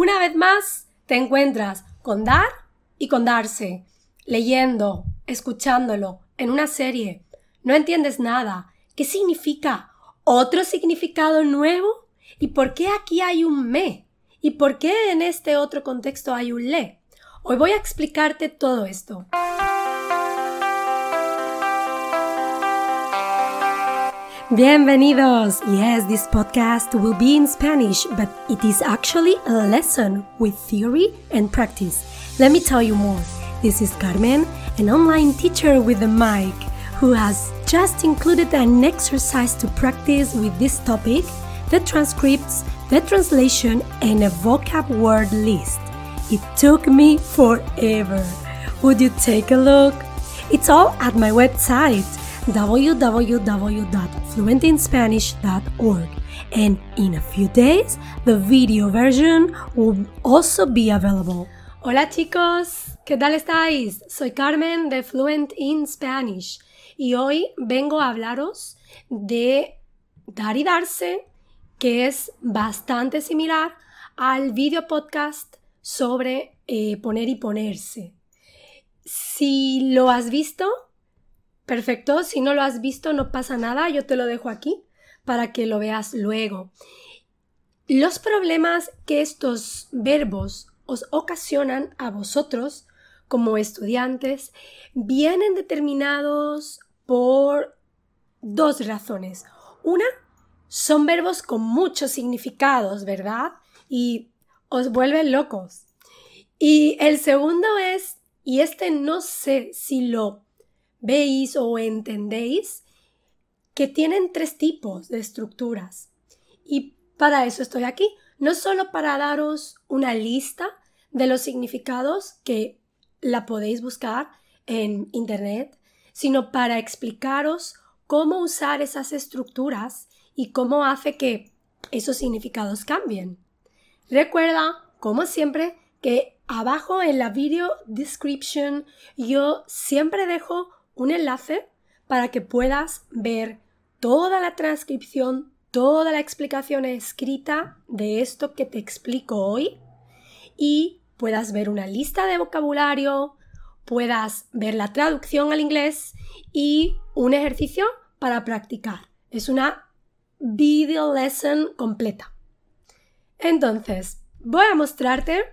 Una vez más, te encuentras con dar y con darse, leyendo, escuchándolo, en una serie. No entiendes nada. ¿Qué significa? ¿Otro significado nuevo? ¿Y por qué aquí hay un me? ¿Y por qué en este otro contexto hay un le? Hoy voy a explicarte todo esto. Bienvenidos! Yes, this podcast will be in Spanish, but it is actually a lesson with theory and practice. Let me tell you more. This is Carmen, an online teacher with a mic, who has just included an exercise to practice with this topic, the transcripts, the translation, and a vocab word list. It took me forever. Would you take a look? It's all at my website www.fluentinspanish.org and in a few days the video version will also be available. Hola chicos, ¿qué tal estáis? Soy Carmen de Fluent in Spanish y hoy vengo a hablaros de dar y darse, que es bastante similar al video podcast sobre eh, poner y ponerse. Si lo has visto, Perfecto, si no lo has visto no pasa nada, yo te lo dejo aquí para que lo veas luego. Los problemas que estos verbos os ocasionan a vosotros como estudiantes vienen determinados por dos razones. Una, son verbos con muchos significados, ¿verdad? Y os vuelven locos. Y el segundo es, y este no sé si lo veis o entendéis que tienen tres tipos de estructuras. Y para eso estoy aquí, no solo para daros una lista de los significados que la podéis buscar en Internet, sino para explicaros cómo usar esas estructuras y cómo hace que esos significados cambien. Recuerda, como siempre, que abajo en la video description yo siempre dejo un enlace para que puedas ver toda la transcripción, toda la explicación escrita de esto que te explico hoy y puedas ver una lista de vocabulario, puedas ver la traducción al inglés y un ejercicio para practicar. Es una video lesson completa. Entonces, voy a mostrarte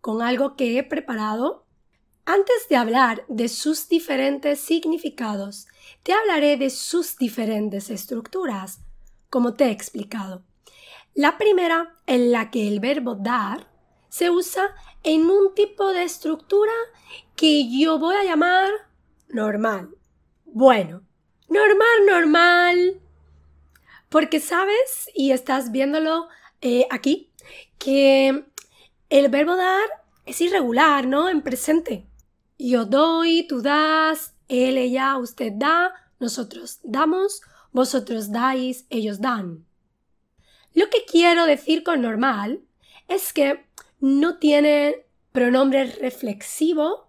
con algo que he preparado antes de hablar de sus diferentes significados, te hablaré de sus diferentes estructuras, como te he explicado. La primera, en la que el verbo dar se usa en un tipo de estructura que yo voy a llamar normal. Bueno, normal, normal. Porque sabes, y estás viéndolo eh, aquí, que el verbo dar es irregular, ¿no? En presente. Yo doy, tú das, él, ella, usted da, nosotros damos, vosotros dais, ellos dan. Lo que quiero decir con normal es que no tiene pronombre reflexivo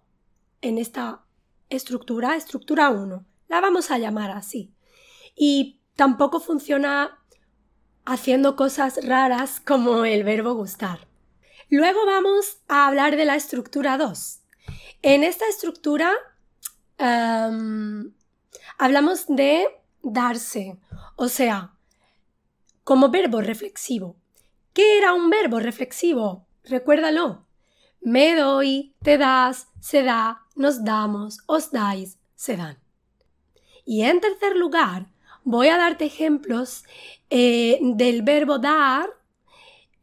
en esta estructura, estructura 1. La vamos a llamar así. Y tampoco funciona haciendo cosas raras como el verbo gustar. Luego vamos a hablar de la estructura 2. En esta estructura hablamos de darse, o sea, como verbo reflexivo. ¿Qué era un verbo reflexivo? Recuérdalo. Me doy, te das, se da, nos damos, os dais, se dan. Y en tercer lugar, voy a darte ejemplos eh, del verbo dar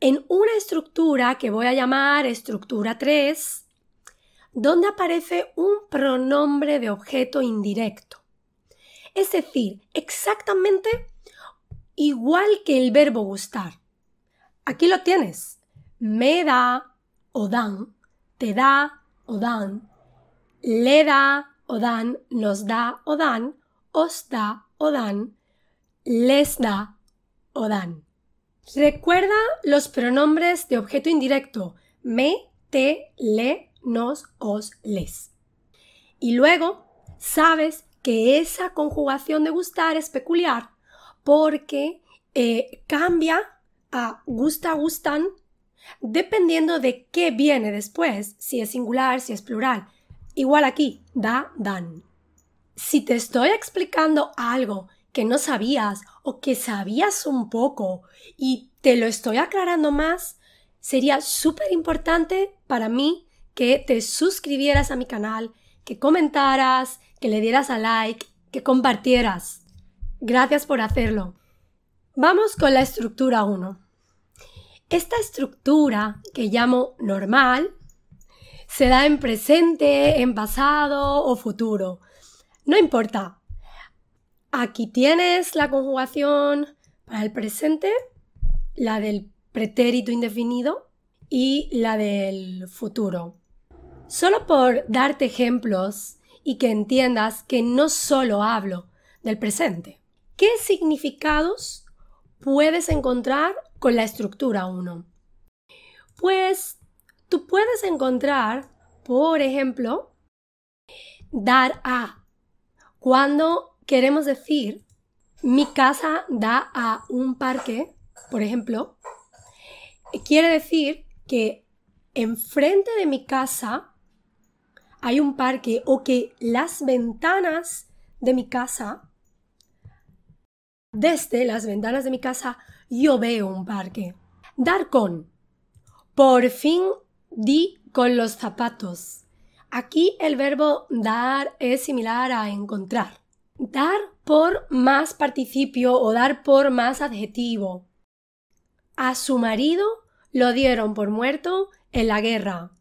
en una estructura que voy a llamar estructura 3 donde aparece un pronombre de objeto indirecto. Es decir, exactamente igual que el verbo gustar. Aquí lo tienes. Me da o dan, te da o dan, le da o dan, nos da o dan, os da o dan, les da o dan. Recuerda los pronombres de objeto indirecto me, te, le, nos, os, les. Y luego sabes que esa conjugación de gustar es peculiar porque eh, cambia a gusta, gustan dependiendo de qué viene después, si es singular, si es plural. Igual aquí, da, dan. Si te estoy explicando algo que no sabías o que sabías un poco y te lo estoy aclarando más, sería súper importante para mí que te suscribieras a mi canal, que comentaras, que le dieras a like, que compartieras. Gracias por hacerlo. Vamos con la estructura 1. Esta estructura que llamo normal se da en presente, en pasado o futuro. No importa. Aquí tienes la conjugación para el presente, la del pretérito indefinido y la del futuro. Solo por darte ejemplos y que entiendas que no solo hablo del presente. ¿Qué significados puedes encontrar con la estructura 1? Pues tú puedes encontrar, por ejemplo, dar a. Cuando queremos decir mi casa da a un parque, por ejemplo, quiere decir que enfrente de mi casa hay un parque o que las ventanas de mi casa, desde las ventanas de mi casa, yo veo un parque. Dar con. Por fin di con los zapatos. Aquí el verbo dar es similar a encontrar. Dar por más participio o dar por más adjetivo. A su marido lo dieron por muerto en la guerra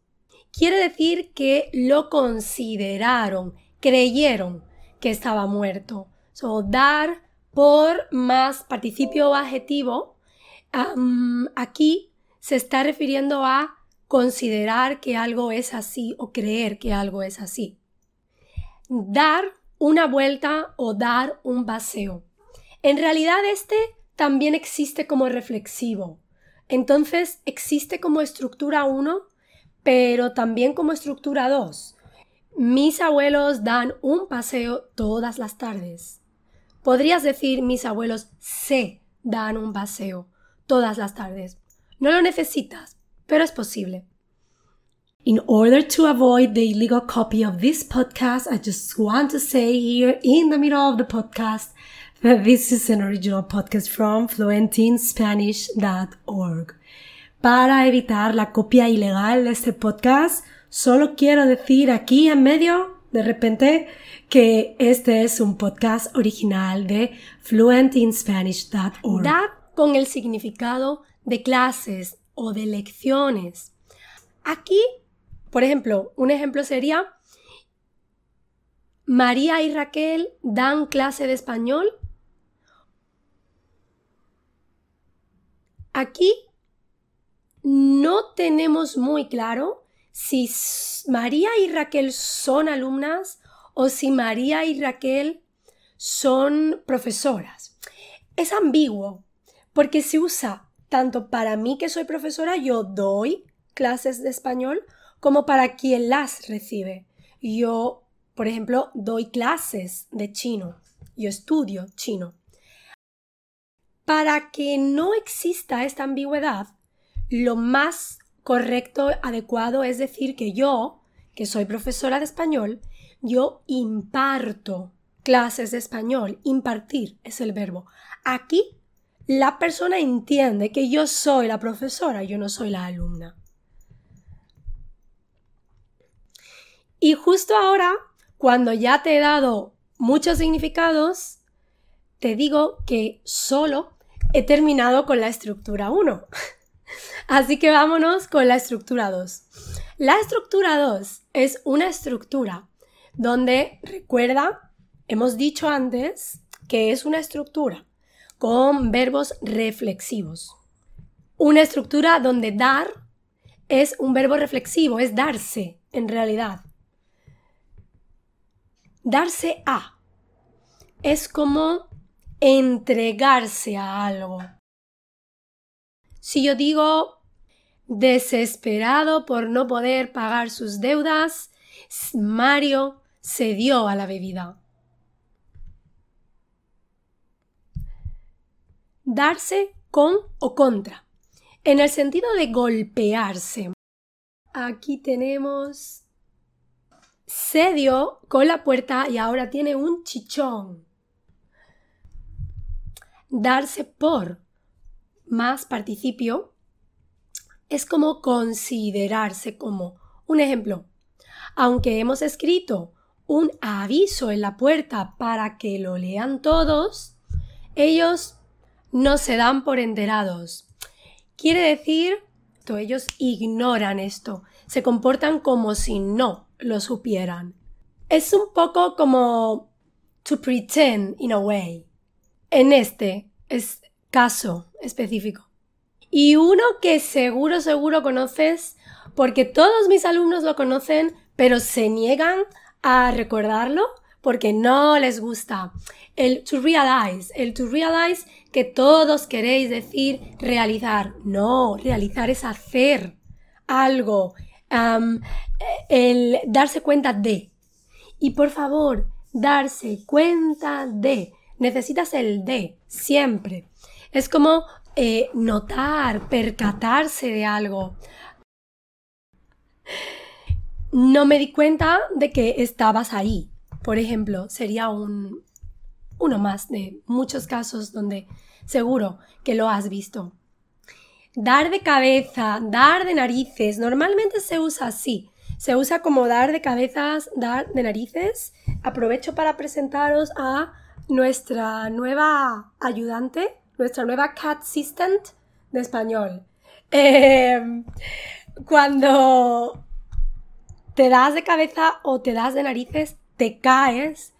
quiere decir que lo consideraron, creyeron que estaba muerto. So, dar por más participio o adjetivo, aquí se está refiriendo a considerar que algo es así o creer que algo es así. Dar una vuelta o dar un paseo. En realidad este también existe como reflexivo. Entonces existe como estructura 1 pero también como estructura 2. Mis abuelos dan un paseo todas las tardes. Podrías decir mis abuelos se dan un paseo todas las tardes. No lo necesitas, pero es posible. In order to avoid the illegal copy of this podcast, I just want to say here in the middle of the podcast that this is an original podcast from fluentinspanish.org. Para evitar la copia ilegal de este podcast, solo quiero decir aquí en medio, de repente, que este es un podcast original de fluentinspanish.org. Dar con el significado de clases o de lecciones. Aquí, por ejemplo, un ejemplo sería María y Raquel dan clase de español. Aquí no tenemos muy claro si María y Raquel son alumnas o si María y Raquel son profesoras. Es ambiguo porque se usa tanto para mí que soy profesora, yo doy clases de español, como para quien las recibe. Yo, por ejemplo, doy clases de chino. Yo estudio chino. Para que no exista esta ambigüedad, lo más correcto, adecuado es decir que yo, que soy profesora de español, yo imparto clases de español. Impartir es el verbo. Aquí la persona entiende que yo soy la profesora, yo no soy la alumna. Y justo ahora, cuando ya te he dado muchos significados, te digo que solo he terminado con la estructura 1. Así que vámonos con la estructura 2. La estructura 2 es una estructura donde, recuerda, hemos dicho antes que es una estructura con verbos reflexivos. Una estructura donde dar es un verbo reflexivo, es darse en realidad. Darse a es como entregarse a algo. Si yo digo desesperado por no poder pagar sus deudas, Mario se dio a la bebida. Darse con o contra. en el sentido de golpearse. Aquí tenemos se dio con la puerta y ahora tiene un chichón. Darse por más participio es como considerarse como. Un ejemplo, aunque hemos escrito un aviso en la puerta para que lo lean todos, ellos no se dan por enterados. Quiere decir, ellos ignoran esto, se comportan como si no lo supieran. Es un poco como to pretend in a way. En este es caso específico. Y uno que seguro, seguro conoces, porque todos mis alumnos lo conocen, pero se niegan a recordarlo porque no les gusta. El to realize, el to realize que todos queréis decir realizar. No, realizar es hacer algo, el darse cuenta de. Y por favor, darse cuenta de. Necesitas el de, siempre. Es como eh, notar, percatarse de algo. No me di cuenta de que estabas ahí. Por ejemplo, sería un, uno más de muchos casos donde seguro que lo has visto. Dar de cabeza, dar de narices, normalmente se usa así. Se usa como dar de cabezas, dar de narices. Aprovecho para presentaros a nuestra nueva ayudante, nuestra nueva cat assistant de español. Em, cuando te das de cabeza o te das de narices, te caes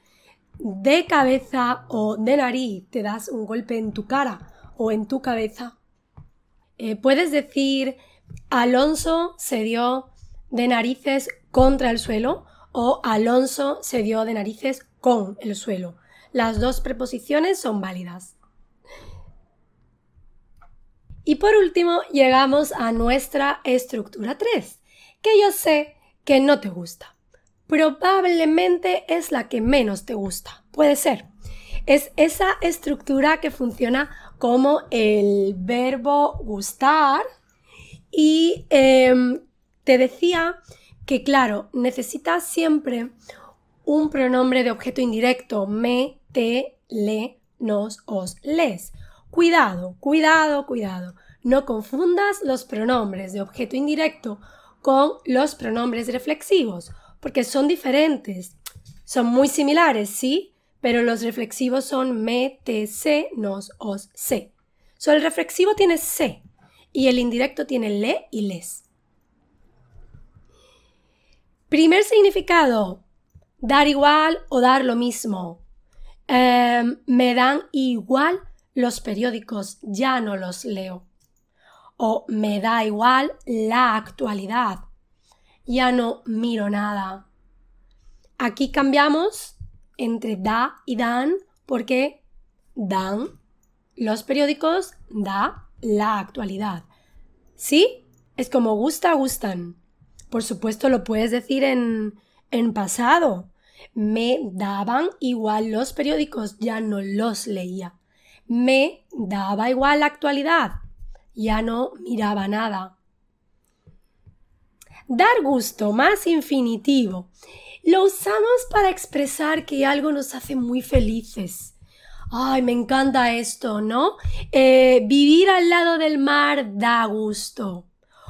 de cabeza o de nariz, te das un golpe en tu cara o en tu cabeza eh, puedes decir Alonso se dio de narices contra el suelo o Alonso se dio de narices con el suelo. Las dos preposiciones son válidas. Y por último, llegamos a nuestra estructura 3, que yo sé que no te gusta. Probablemente es la que menos te gusta. Puede ser. Es esa estructura que funciona como el verbo gustar y em, te decía que, claro, necesitas siempre un pronombre de objeto indirecto, me, te, le, nos, os, les. Cuidado, cuidado, cuidado. No confundas los pronombres de objeto indirecto con los pronombres reflexivos, porque son diferentes. Son muy similares, sí, pero los reflexivos son me, te, se, nos, os, se. So, el reflexivo tiene se y el indirecto tiene le y les. Primer significado, dar igual o dar lo mismo. Em, me dan igual los periódicos, ya no los leo. O me da igual la actualidad, ya no miro nada. Aquí cambiamos entre da y dan porque dan los periódicos da la actualidad. ¿Sí? Es como gusta, gustan. Por supuesto lo puedes decir en, en pasado. Me daban igual los periódicos, ya no los leía. Me daba igual la actualidad, ya no miraba nada. Dar gusto, más infinitivo. Lo usamos para expresar que algo nos hace muy felices. Ay, me encanta esto, ¿no? Eh, vivir al lado del mar da gusto.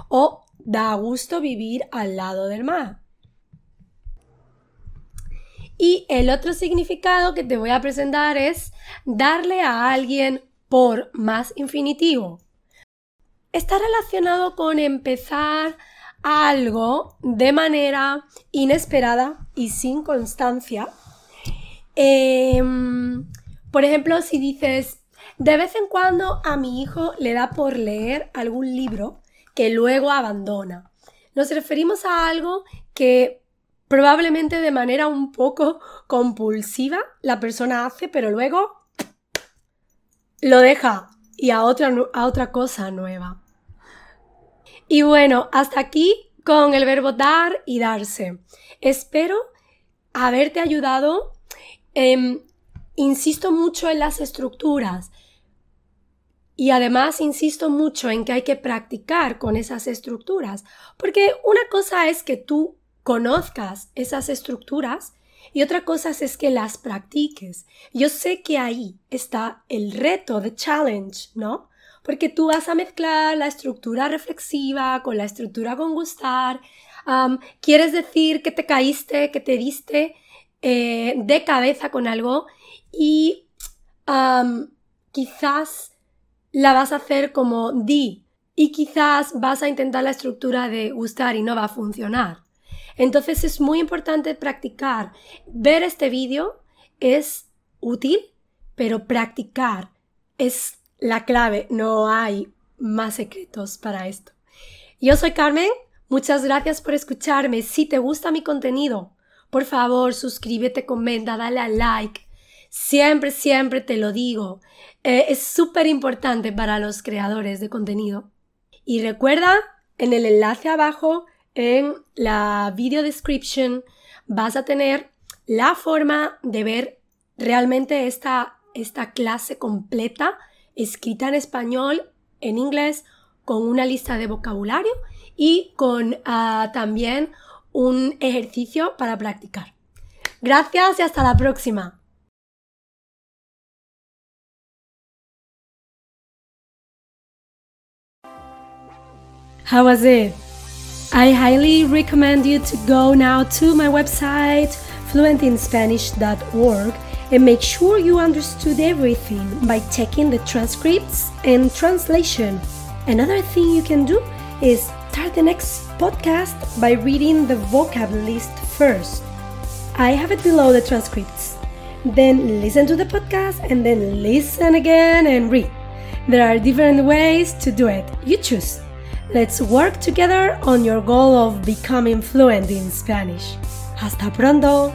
O da gusto vivir al lado del mar. Y el otro significado que te voy a presentar es darle a alguien por más infinitivo. Está relacionado con empezar algo de manera inesperada y sin constancia. Em, por ejemplo, si dices, de vez en cuando a mi hijo le da por leer algún libro que luego abandona. Nos referimos a algo que probablemente de manera un poco compulsiva la persona hace, pero luego lo deja y a otra, a otra cosa nueva. Y bueno, hasta aquí con el verbo dar y darse. Espero haberte ayudado. Insisto mucho en las estructuras. Y además insisto mucho en que hay que practicar con esas estructuras, porque una cosa es que tú conozcas esas estructuras y otra cosa es que las practiques. Yo sé que ahí está el reto, de challenge, ¿no? Porque tú vas a mezclar la estructura reflexiva con la estructura con gustar. quieres decir que te caíste, que te diste eh, de cabeza con algo y quizás la vas a hacer como di y quizás vas a intentar la estructura de gustar y no va a funcionar. Entonces es muy importante practicar. Ver este vídeo es útil, pero practicar es la clave. No hay más secretos para esto. Yo soy Carmen. Muchas gracias por escucharme. Si te gusta mi contenido, por favor, suscríbete, comenta, dale a like. Siempre, siempre te lo digo. Eh, es súper importante para los creadores de contenido. Y recuerda, en el enlace abajo, en la video description, vas a tener la forma de ver realmente esta, esta clase completa, escrita en español, en inglés, con una lista de vocabulario y con ah, también un ejercicio para practicar. Gracias y hasta la próxima. How was it? I highly recommend you to go now to my website fluentinspanish.org and make sure you understood everything by checking the transcripts and translation. Another thing you can do is start the next podcast by reading the vocab list first. I have it below the transcripts. Then listen to the podcast and then listen again and read. There are different ways to do it. You choose. Let's work together on your goal of becoming fluent in Spanish. Hasta pronto!